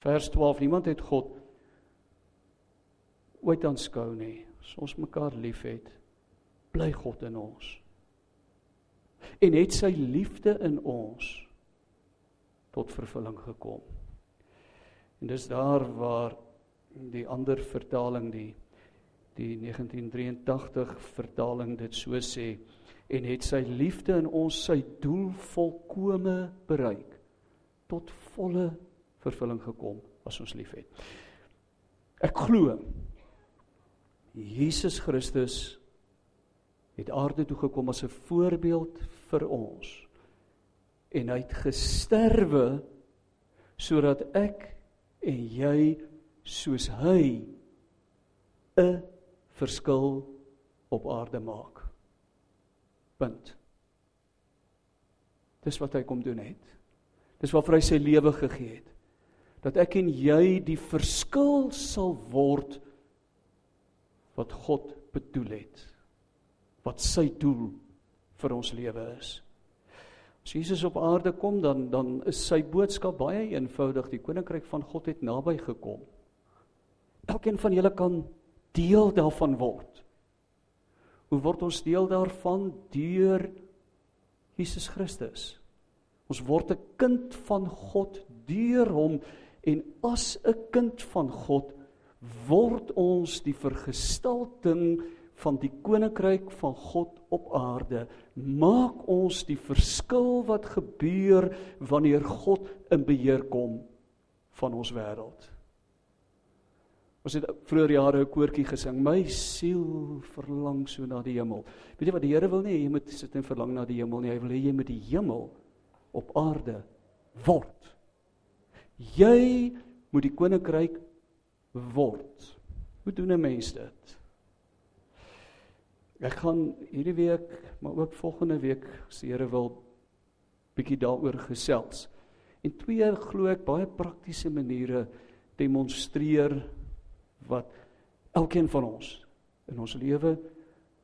Vers 12: Niemand het God ooit aanskou nie. As ons mekaar liefhet, bly God in ons. En het sy liefde in ons tot vervulling gekom. En dis daar waar die ander vertaling die die 1983 vertaling dit so sê en het sy liefde in ons sy doel volkome bereik tot volle vervulling gekom as ons liefhet. Ek glo Jesus Christus het aarde toe gekom as 'n voorbeeld vir ons en hy het gesterwe sodat ek en jy soos hy 'n verskil op aarde maak. Punt. Dis wat hy kom doen het. Dis waarvoor hy sy lewe gegee het. Dat ek en jy die verskil sal word wat God bedoel het. Wat sy doel vir ons lewe is. As Jesus op aarde kom dan dan is sy boodskap baie eenvoudig. Die koninkryk van God het naby gekom. Elkeen van julle kan deel daarvan word. Hoe word ons deel daarvan deur Jesus Christus? Ons word 'n kind van God deur hom en as 'n kind van God word ons die vergestalting van die koninkryk van God op aarde maak ons die verskil wat gebeur wanneer God in beheer kom van ons wêreld. Ons het vroeër jare 'n koortjie gesing, my siel verlang so na die hemel. Weet jy wat die Here wil nie, jy moet sit en verlang na die hemel nie, hy wil hê jy moet die hemel op aarde word. Jy moet die koninkryk word. Hoe doen 'n mens dit? Ek gaan hierdie week, maar ook volgende week, as die Here wil, bietjie daaroor gesels. En twee glo ek baie praktiese maniere demonstreer wat elkeen van ons in ons lewe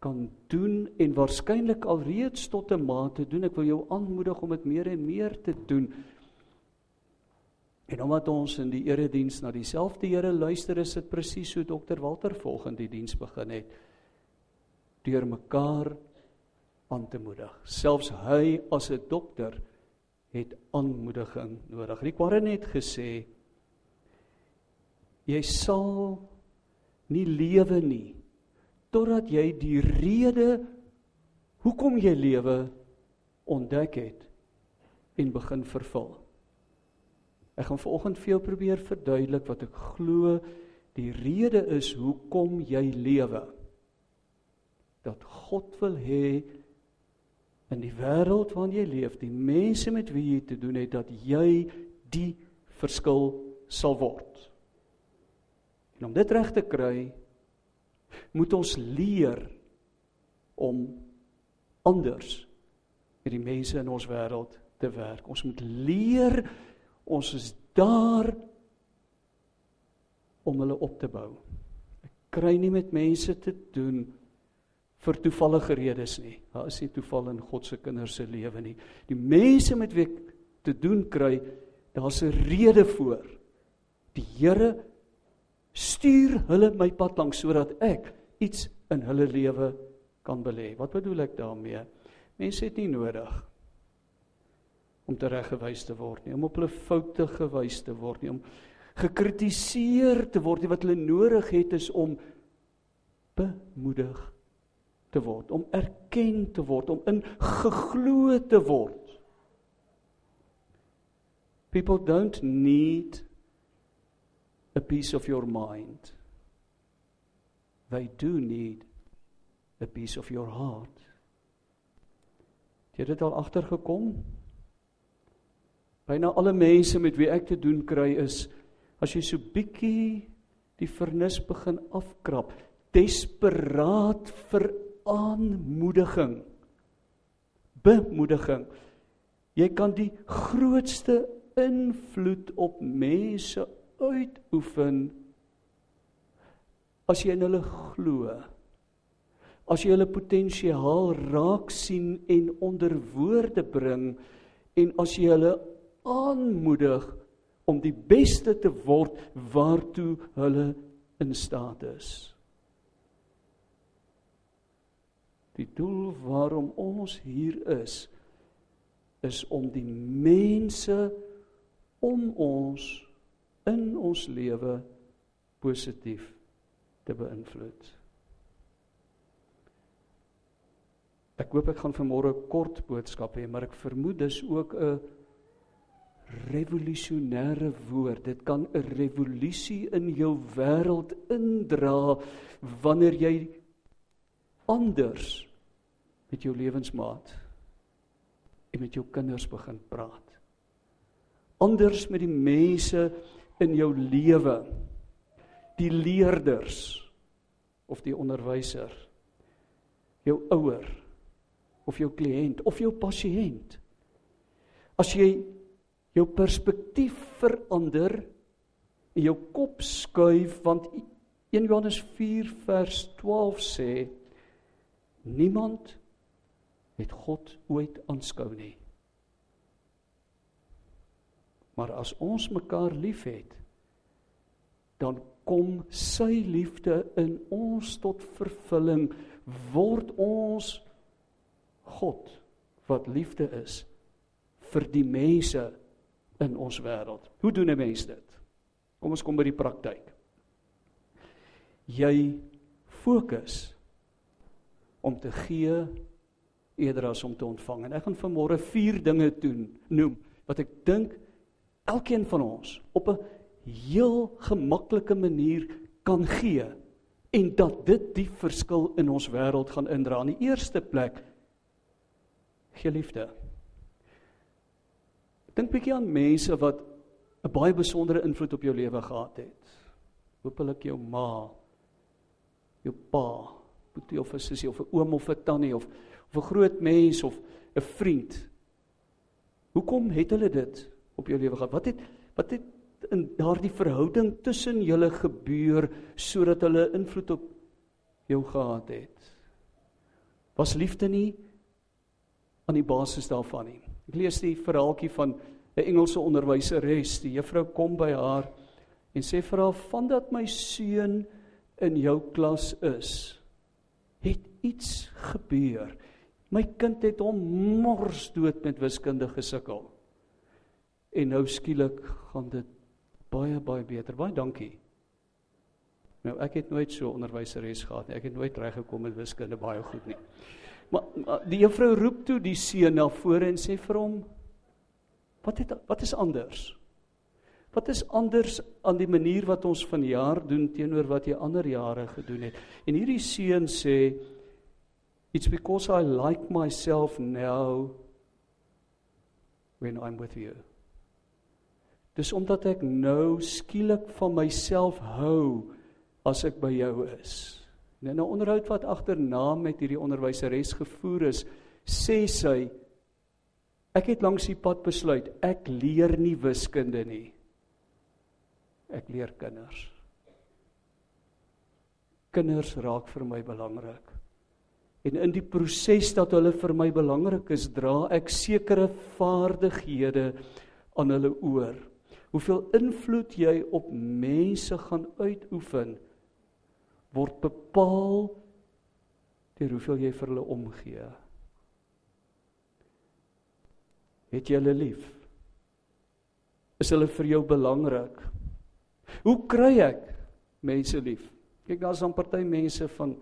kan doen en waarskynlik alreeds tot 'n mate doen. Ek wil jou aanmoedig om dit meer en meer te doen. En omdat ons in die erediens na dieselfde Here luister, is dit presies so dokter Walter volgende die diens begin het deur mekaar aan te moedig. Selfs hy as 'n dokter het aanmoediging nodig. Rick Warren het gesê jy sal nie lewe nie totdat jy die rede hoekom jy lewe ontdek het en begin vervul. Ek gaan vanoggend vir jou probeer verduidelik wat ek glo die rede is hoekom jy lewe dat God wil hê in die wêreld waarin jy leef, die mense met wie jy te doen het, dat jy die verskil sal word. En om dit reg te kry, moet ons leer om anders met die mense in ons wêreld te werk. Ons moet leer ons is daar om hulle op te bou. Ek kry nie met mense te doen vir toevallige redes nie. Daar is nie toeval in God se kinders se lewe nie. Die mense met wie ek te doen kry, daar's 'n rede voor. Die Here stuur hulle my pad langs sodat ek iets in hulle lewe kan belê. Wat bedoel ek daarmee? Mense het nie nodig om tereggewys te word nie, om op hulle foute gewys te word nie, om gekritiseer te word nie. Wat hulle nodig het is om bemoedig te word, om erken te word, om in geglo te word. People don't need a piece of your mind. They do need a piece of your heart. Jy het dit al agtergekom? Byna alle mense met wie ek te doen kry is as jy so bietjie die vernis begin afkrap, desperaat vir aanmoediging. Bemoediging. Jy kan die grootste invloed op mense uitoefen as jy in hulle glo. As jy hulle potensiaal raak sien en onder woorde bring en as jy hulle aanmoedig om die beste te word waartoe hulle in staat is. Die doel waarom ons hier is is om die mense om ons in ons lewe positief te beïnvloed. Ek hoop ek gaan vanmôre 'n kort boodskap hê, maar ek vermoed dis ook 'n revolusionêre woord. Dit kan 'n revolusie in jou wêreld indra wanneer jy anders met jou lewensmaat en met jou kinders begin praat. Anders met die mense in jou lewe. Die leerders of die onderwyser. Jou ouer of jou kliënt of jou pasiënt. As jy jou perspektief verander en jou kop skuif want 1 Johannes 4 vers 12 sê niemand het God ooit aanskou nie. Maar as ons mekaar liefhet, dan kom sy liefde in ons tot vervulling, word ons God wat liefde is vir die mense in ons wêreld. Hoe doen 'n mens dit? Kom ons kom by die praktyk. Jy fokus om te gee eerder as om te ontvang. En ek gaan vanmôre vier dinge doen noem wat ek dink elkeen van ons op 'n heel gemaklike manier kan gee en dat dit die verskil in ons wêreld gaan indra. In die eerste plek gee liefde. Dink bietjie aan mense wat 'n baie besondere invloed op jou lewe gehad het. Hoopelik jou ma, jou pa, boetie of 'n sussie of 'n oom of 'n tannie of of 'n groot mens of 'n vriend. Hoekom het hulle dit op jou lewe gehad? Wat het wat het in daardie verhouding tussen julle gebeur sodat hulle invloed op jou gehad het? Was liefde nie aan die basis daarvan nie. Ek lees die verhaaltjie van 'n Engelse onderwyseres. Die juffrou kom by haar en sê vir haar: "Vandat my seun in jou klas is, het iets gebeur. My kind het hom mors dood met wiskunde gesukkel. En nou skielik gaan dit baie baie beter. Baie dankie." Nou ek het nooit so onderwyseres gehad nie. Ek het nooit reg gekom met wiskunde baie goed nie. Maar, maar die juffrou roep toe die seun na vore en sê vir hom: "Wat het wat is anders? Wat is anders aan die manier wat ons vanjaar doen teenoor wat jy ander jare gedoen het?" En hierdie seun sê: "It's because I like myself now when I'm with you." Dis omdat ek nou skielik van myself hou as ek by jou is. En in 'n onderhoud wat agterna met hierdie onderwyseres gevoer is, sê sy ek het langs die pad besluit ek leer nie wiskunde nie. Ek leer kinders. Kinders raak vir my belangrik. En in die proses dat hulle vir my belangrik is, dra ek sekere vaardighede aan hulle oor. Hoeveel invloed jy op mense gaan uitoefen word bepaal deur hoeveel jy vir hulle omgee. Het jy hulle lief? Is hulle vir jou belangrik? Hoe kry ek mense lief? Kyk, daar's dan party mense van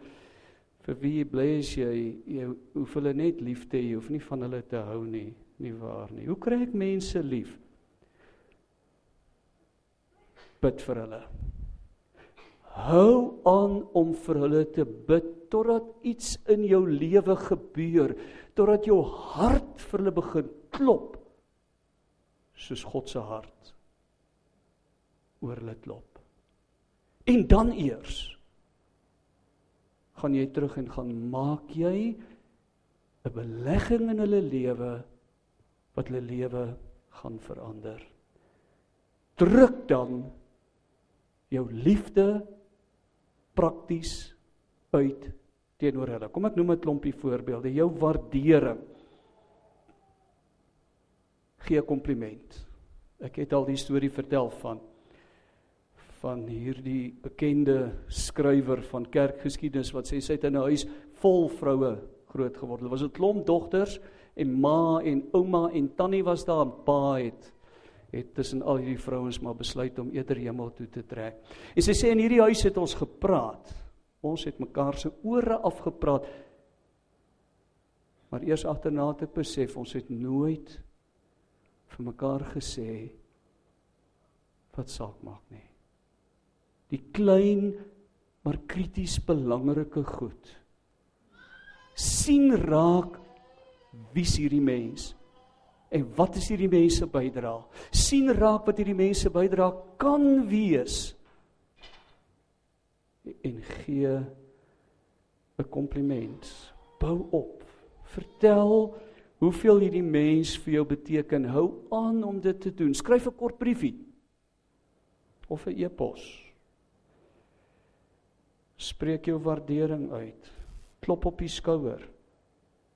vir wie bly as jy jy hoef hulle net lief te hê, jy hoef nie van hulle te hou nie, nie waar nie. Hoe kry ek mense lief? Bid vir hulle. Hou aan om vir hulle te bid totdat iets in jou lewe gebeur, totdat jou hart vir hulle begin klop soos God se hart oor hulle klop. En dan eers gaan jy terug en gaan maak jy 'n belegging in hulle lewe wat hulle lewe gaan verander. Druk dan jou liefde prakties uit teenoor hulle. Kom ek noem 'n klompie voorbeelde. Jou waardering. Gee 'n kompliment. Ek het al die storie vertel van van hierdie bekende skrywer van kerkgeskiedenis wat sê sy het in 'n huis vol vroue groot geword. Dit was 'n klomp dogters en ma en ouma en tannie was daar en pa het het tussen al hierdie vrouens maar besluit om eerder hemel toe te trek. En sy sê in hierdie huis het ons gepraat. Ons het mekaar se ore afgepraat. Maar eers agterna het ek besef ons het nooit vir mekaar gesê wat saak maak nie. Die klein maar krities belangrike goed. sien raak wie's hierdie mens en wat is hierdie mense bydra? sien raak wat hierdie mense bydra kan wees en gee 'n kompliment. Bou op. Vertel hoeveel hierdie mens vir jou beteken. Hou aan om dit te doen. Skryf 'n kort briefie of 'n e-pos. Spreek jou waardering uit. Klop op die skouer.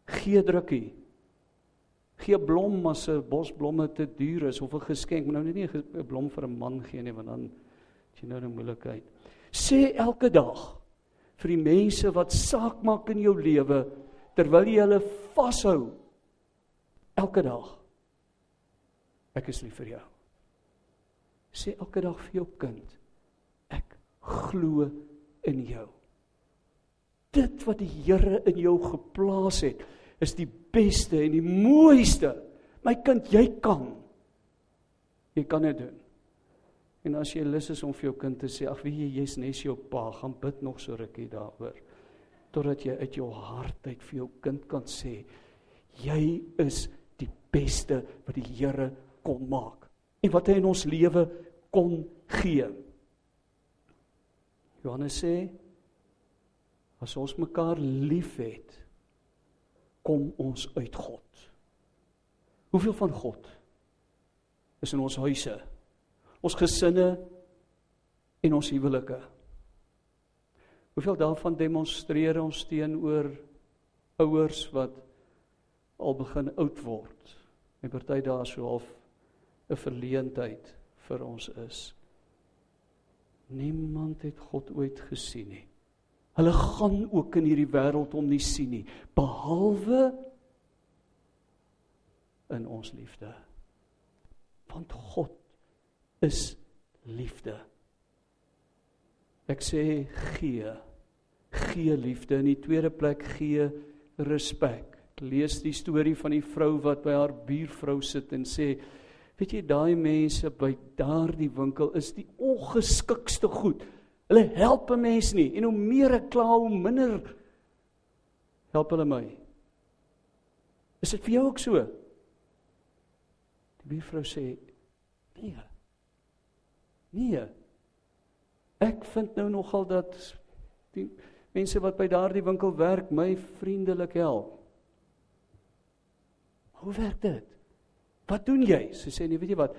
Gee drukkie. Gee blom as 'n bos blomme te duur is of 'n geskenk. Moet nou nie 'n blom vir 'n man gee nie want dan het jy nou 'n moeilikheid. Sê elke dag vir die mense wat saak maak in jou lewe terwyl jy hulle vashou elke dag. Ek is lief vir jou. Sê elke dag vir jou kind ek glo in jou. Dit wat die Here in jou geplaas het is die beste en die mooiste. My kind, jy kan. Jy kan dit doen. En as jy lus is om vir jou kind te sê, ag wie jy jy's net jou pa, gaan bid nog so rukkie daaroor. Totdat jy uit jou hart uit vir jou kind kan sê, jy is die beste wat die Here kon maak en wat hy in ons lewe kon gee. Johannes sê as ons mekaar liefhet, kom ons uit God. Hoeveel van God is in ons huise, ons gesinne en ons huwelike? Hoeveel daarvan demonstreer ons teenoor ouers wat al begin oud word? En party daar so half 'n verleentheid vir ons is. Niemand het God ooit gesien nie. Hulle gaan ook in hierdie wêreld om nie sien nie behalwe in ons liefde. Want God is liefde. Ek sê gee gee liefde in die tweede plek gee respek. Ek lees die storie van die vrou wat by haar buurvrou sit en sê weet jy daai mense by daardie winkel is die ongeskikste goed. Hulle help 'n mens nie en hoe meer ek kla hoe minder help hulle my. Is dit vir jou ook so? Die buurvrou sê nee. Nee. Ek vind nou nogal dat die mense wat by daardie winkel werk my vriendelik help. Hoe werk dit? Wat doen jy? Sy sê nee, weet jy wat?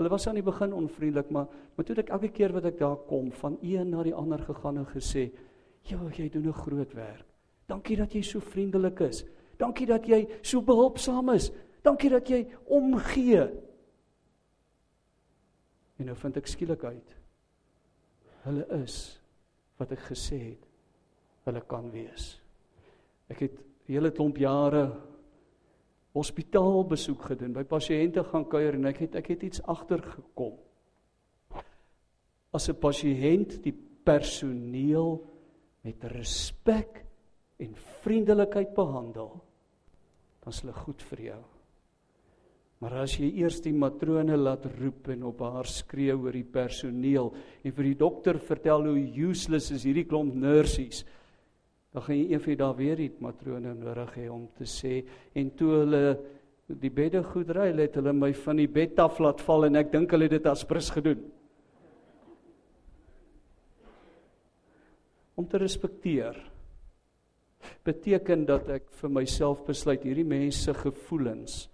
Hulle was aan die begin onvriendelik, maar maar toe ek elke keer wat ek daar kom, van een na die ander gegaan en gesê, "Ja, jy doen 'n groot werk. Dankie dat jy so vriendelik is. Dankie dat jy so behulpsaam is. Dankie dat jy omgee." En nou vind ek skielik uit. Hulle is wat ek gesê het hulle kan wees. Ek het hele klomp jare hospitaalbesoek gedoen, by pasiënte gaan kuier en ek het ek het iets agtergekom. As 'n pasiënt die personeel met respek en vriendelikheid behandel, dan is hulle goed vir jou. Maar as jy eers die matrone laat roep en op haar skree oor die personeel en vir die dokter vertel hoe useless is hierdie klomp nurses, dan gaan jy eendag daar weer die matrone nodig hê om te sê en toe hulle die bedde goed ry het hulle my van die bed af laat val en ek dink hulle het dit as prins gedoen. Om te respekteer beteken dat ek vir myself besluit hierdie mense gevoelens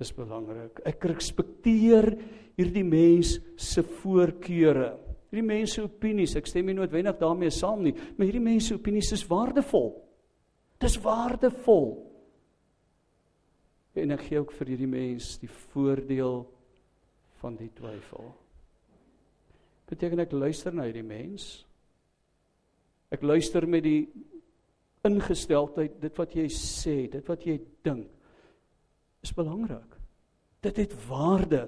is belangrik. Ek respekteer hierdie mens se voorkeure Hierdie mense opinies, ek stem nie noodwendig daarmee saam nie, maar hierdie mense opinies is waardevol. Dis waardevol. En ek gee ook vir hierdie mens die voordeel van die twyfel. Beteken ek luister na hierdie mens? Ek luister met die ingesteldheid dit wat jy sê, dit wat jy dink is belangrik. Dit het waarde.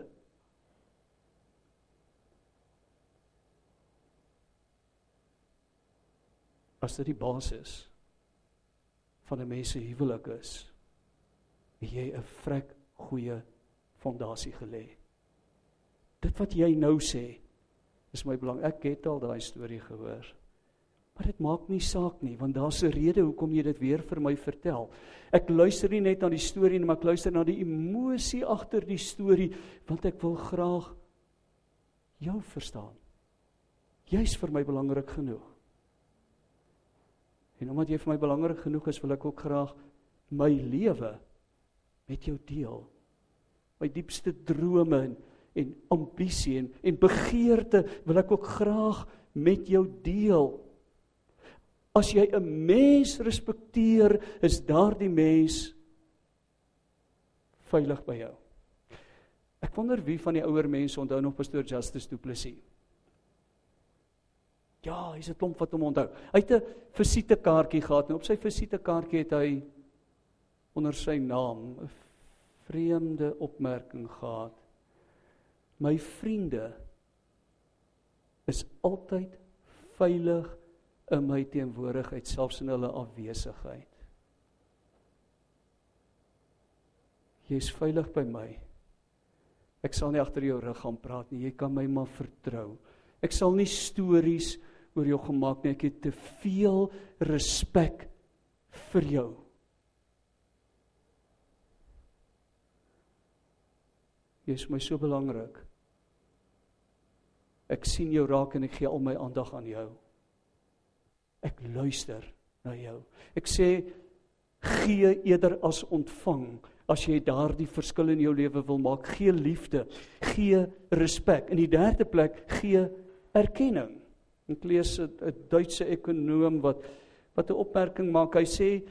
As dit die basis van 'n mens se huwelik is, het jy 'n vrek goeie fondasie gelê. Dit wat jy nou sê is my belang. Ek het al daai storie gehoor. Maar dit maak nie saak nie, want daar's 'n rede hoekom jy dit weer vir my vertel. Ek luister nie net na die storie nie, maar ek luister na die emosie agter die storie, want ek wil graag jou verstaan. Jy's vir my belangrik genoeg. En omdat jy vir my belangrik genoeg is, wil ek ook graag my lewe met jou deel. My diepste drome en, en ambisie en, en begeerte wil ek ook graag met jou deel. As jy 'n mens respekteer, is daardie mens veilig by jou. Ek wonder wie van die ouer mense onthou nog pastoor Justice Du Plessis. Ja, hy's 'n klomp wat hom onthou. Hy het 'n visitekaartjie gehad en op sy visitekaartjie het hy onder sy naam 'n vreemde opmerking gehad. My vriende is altyd veilig in my teenwoordigheid selfs in hulle afwesigheid. Jy's veilig by my. Ek sal nie agter jou rug gaan praat nie. Jy kan my maar vertrou. Ek sal nie stories oor jou gemaak nie. Ek het te veel respek vir jou. Jy is my so belangrik. Ek sien jou raak en ek gee al my aandag aan jou. Ek luister na jou. Ek sê gee eerder as ontvang. As jy daardie verskil in jou lewe wil maak, gee liefde, gee respek. In die derde plek, gee erkenning. Ek lees 'n Duitse ekonoom wat wat 'n opmerking maak. Hy sê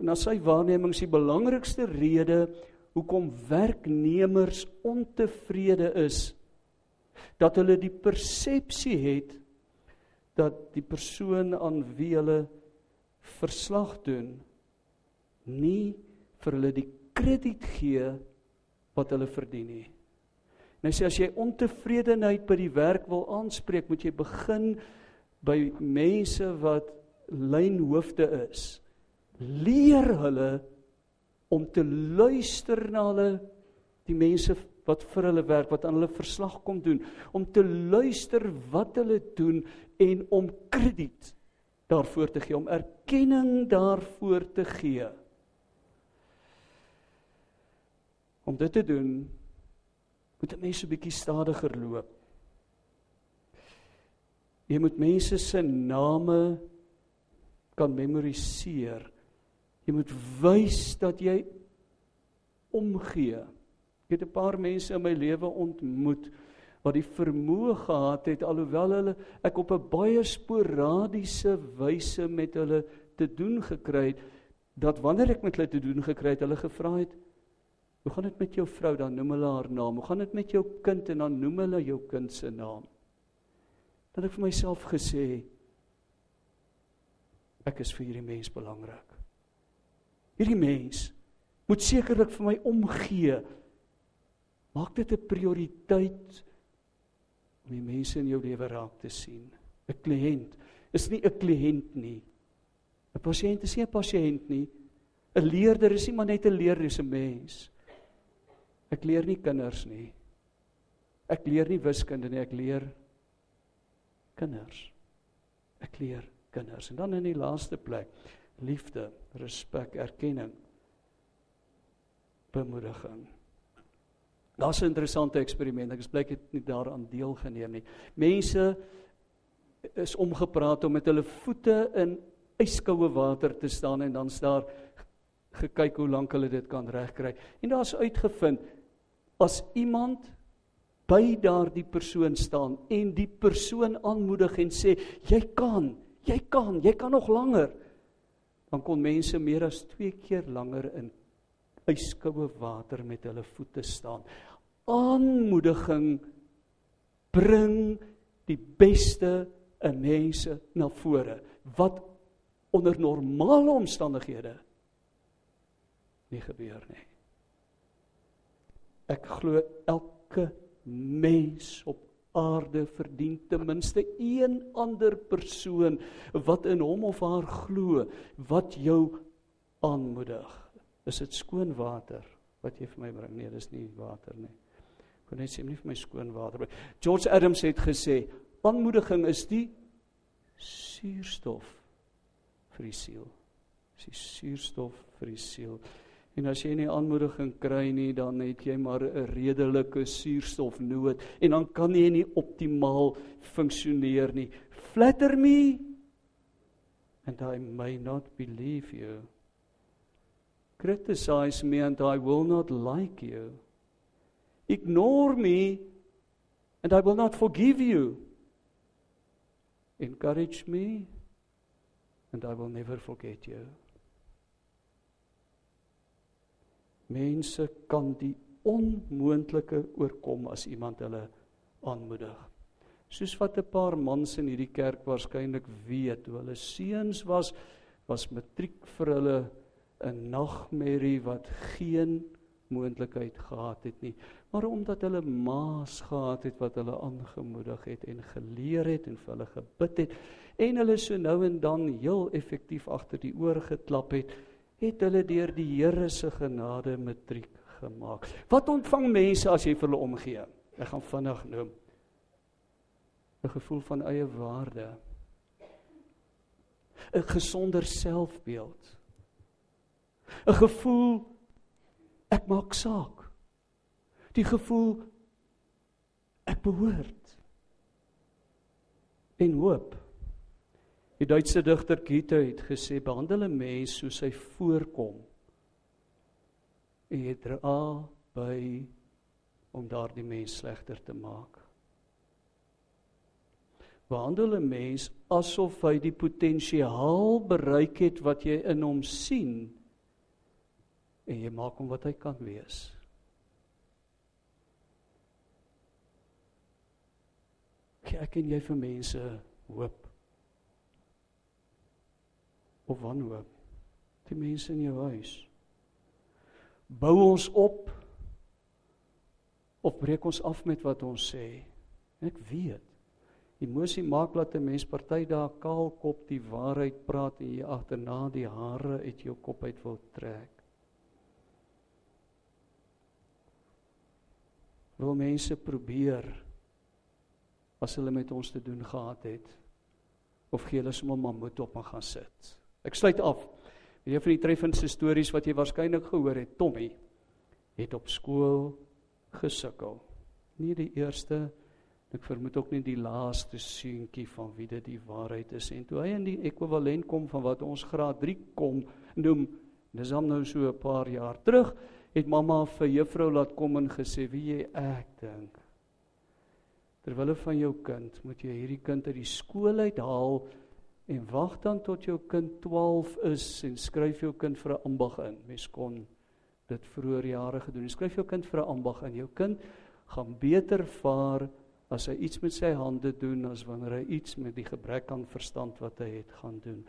na sy waarneming is die belangrikste rede hoekom werknemers ontevrede is dat hulle die persepsie het dat die persoon aan wie hulle verslag doen nie vir hulle die krediet gee wat hulle verdien nie. En hy sê as jy ontevredenheid by die werk wil aanspreek, moet jy begin by mense wat lynhoofde is. Leer hulle om te luister na hulle die mense wat vir hulle werk, wat aan hulle verslag kom doen, om te luister wat hulle doen en om krediet daarvoor te gee, om erkenning daarvoor te gee. Om dit te doen, moet 'n mens 'n bietjie stadiger loop. Jy moet mense se name kan memoriseer. Jy moet wys dat jy omgee. Ek het 'n paar mense in my lewe ontmoet wat die vermoë gehad het alhoewel hulle ek op 'n baie sporadiese wyse met hulle te doen gekry het dat wanneer ek met hulle te doen gekry het hulle gevra het hoe gaan dit met jou vrou dan noem hulle haar naam hoe gaan dit met jou kind en dan noem hulle jou kind se naam dan ek vir myself gesê ek is vir hierdie mens belangrik hierdie mens moet sekerlik vir my omgee maak dit 'n prioriteit om die mense in jou lewe raak te sien. 'n Kliënt is nie 'n kliënt nie. 'n Pasiënt is nie 'n pasiënt nie. 'n Leerder is nie maar net 'n leerder, dis 'n mens. Ek leer nie kinders nie. Ek leer nie wiskunde nie, ek leer kinders. Ek leer kinders. En dan in die laaste plek, liefde, respek, erkenning, bemoediging. Daar's 'n interessante eksperiment. Ek is bly ek het nie daaraan deelgeneem nie. Mense is omgepraat om met hulle voete in yskoue water te staan en dan staar gekyk hoe lank hulle dit kan regkry. En daar's uitgevind as iemand by daardie persoon staan en die persoon aanmoedig en sê jy kan, jy kan, jy kan nog langer, dan kon mense meer as 2 keer langer in yskoue water met hulle voete staan aanmoediging bring die beste in mense na vore wat onder normale omstandighede nie gebeur nie. Ek glo elke mens op aarde verdien ten minste een ander persoon wat in hom of haar glo wat jou aanmoedig. Is dit skoon water wat jy vir my bring? Nee, dis nie water nie. Ek kon net sê nie vir my skoon water bring. George Adams het gesê aanmoediging is die suurstof vir die siel. Dis die suurstof vir die siel. En as jy nie aanmoediging kry nie, dan het jy maar 'n redelike suurstofnood en dan kan jy nie optimaal funksioneer nie. Flatter me and I may not believe you. Criticize me and I will not like you. Ignore me and I will not forgive you. Encourage me and I will never forget you. Mense kan die onmoontlike oorkom as iemand hulle aanmoedig. Soos wat 'n paar mans in hierdie kerk waarskynlik weet, hoe hulle seuns was, was matriek vir hulle 'n nagmerrie wat geen moontlikheid gehad het nie, maar omdat hulle maas gehad het wat hulle aangemoedig het en geleer het en vir hulle gebid het en hulle so nou en dan heel effektief agter die oor geklap het, het hulle deur die Here se genade matriek gemaak. Wat ontvang mense as jy vir hulle omgee? Ek gaan vinnig noem. 'n gevoel van eie waarde. 'n gesonder selfbeeld. 'n gevoel ek maak saak. Die gevoel ek behoort. En hoop. Die Duitse digter Goethe het gesê behandel 'n mens soos hy voorkom. En jy dra by om daardie mens slegter te maak. Behandel 'n mens asof hy die potensiaal bereik het wat jy in hom sien en jy maak hom wat hy kan wees. Kyk en jy vir mense hoop of wanhoop. Die mense in jou huis. Bou ons op of breek ons af met wat ons sê? Ek weet. Emosie maak dat 'n mens party daar kaal kop die waarheid praat en jy agterna die hare uit jou kop uit wil trek. Wil mense probeer as hulle met ons te doen gehad het of gee hulle sommer maar moed op en gaan sit. Ek sluit af. Een van die treffendste stories wat jy waarskynlik gehoor het, Tommy het op skool gesukkel. Nie die eerste ek vermoed ook nie die laaste seentjie van wie dit die waarheid is en toe hy in die ekwivalent kom van wat ons graad 3 kom noem dis hom nou so 'n paar jaar terug het mamma vir juffrou laat kom en gesê wie jy ek dink terwyl van jou kind moet jy hierdie kind uit die skool uithaal en wag dan tot jou kind 12 is en skryf jou kind vir 'n ambag in. Mens kon dit vroeër jare gedoen. Skryf jou kind vir 'n ambag in. Jou kind gaan beter vaar as hy iets met sy hande doen as wanneer hy iets met die gebrek aan verstand wat hy het gaan doen.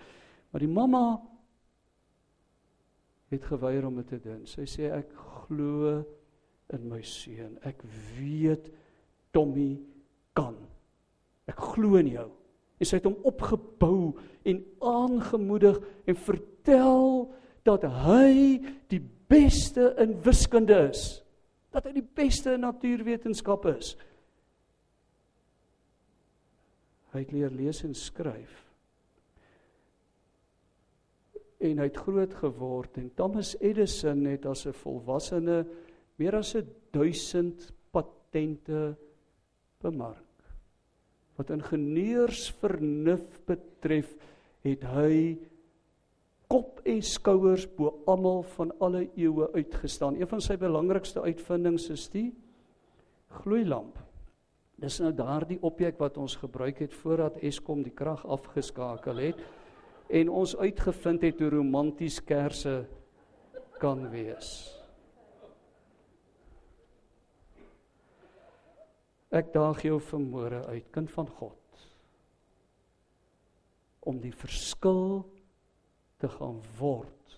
Maar die mamma het geweier om dit te doen. Sy sê ek glo in my seun. Ek weet Tommy kan. Ek glo in jou en sy het hom opgebou en aangemoedig en vertel dat hy die beste in wiskunde is. Dat hy die beste in natuurwetenskappe is. Hy het leer lees en skryf. En hy het groot geword en Thomas Edison het as 'n volwassene meer as 1000 patente bemark wat ingenieursvernuf betref, het hy kop en skouers bo almal van alle eeue uitgestaan. Een van sy belangrikste uitvindings is die gloeilamp. Dis nou daardie objek wat ons gebruik het voordat Eskom die krag afgeskakel het en ons uitgevind het hoe romanties kersse kan wees. Ek daag jou vanmôre uit, kind van God, om die verskil te gaan word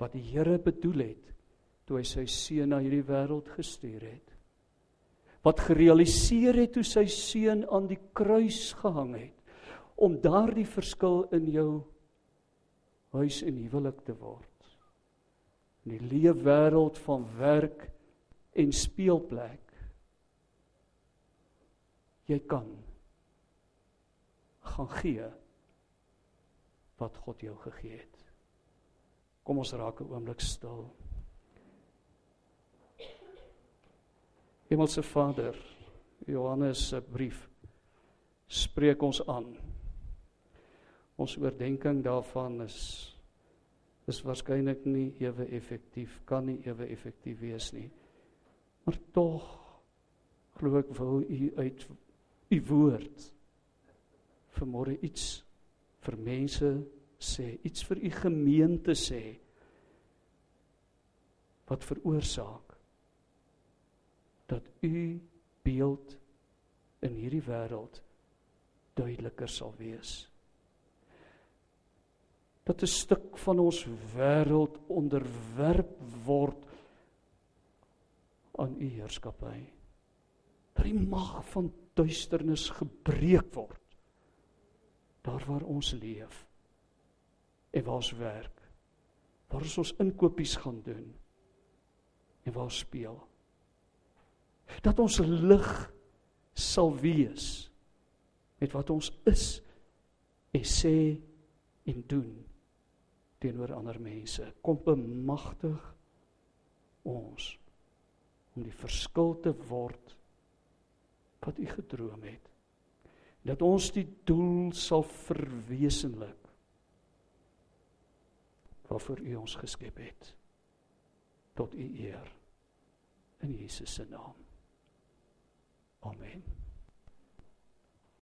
wat die Here bedoel het toe hy sy seun na hierdie wêreld gestuur het. Wat gerealiseer het toe sy seun aan die kruis gehang het om daardie verskil in jou huis en huwelik te word. In die lewe wêreld van werk en speelplek jy kan gaan gee wat God jou gegee het. Kom ons raak 'n oomblik stil. Hemelse Vader, Johannes se brief spreek ons aan. Ons oordeenking daarvan is is waarskynlik nie ewe effektief, kan nie ewe effektief wees nie. Maar tog glo ek wil u uit u woord vermoere iets vir mense sê, iets vir u gemeente sê wat veroorsaak dat u beeld in hierdie wêreld duideliker sal wees. Dat 'n stuk van ons wêreld onderwerp word aan u heerskappy. Dat die mag van duisternis gebreek word. Daar waar ons leef en waar ons werk waar ons ons inkopies gaan doen en waar ons speel. Dat ons lig sal wees met wat ons is en sê en doen teenoor ander mense. Kom bemagtig ons om die verskil te word wat u gedroom het. Dat ons die doel sal verwesenlik waarvoor u ons geskep het tot u eer in Jesus se naam. Amen.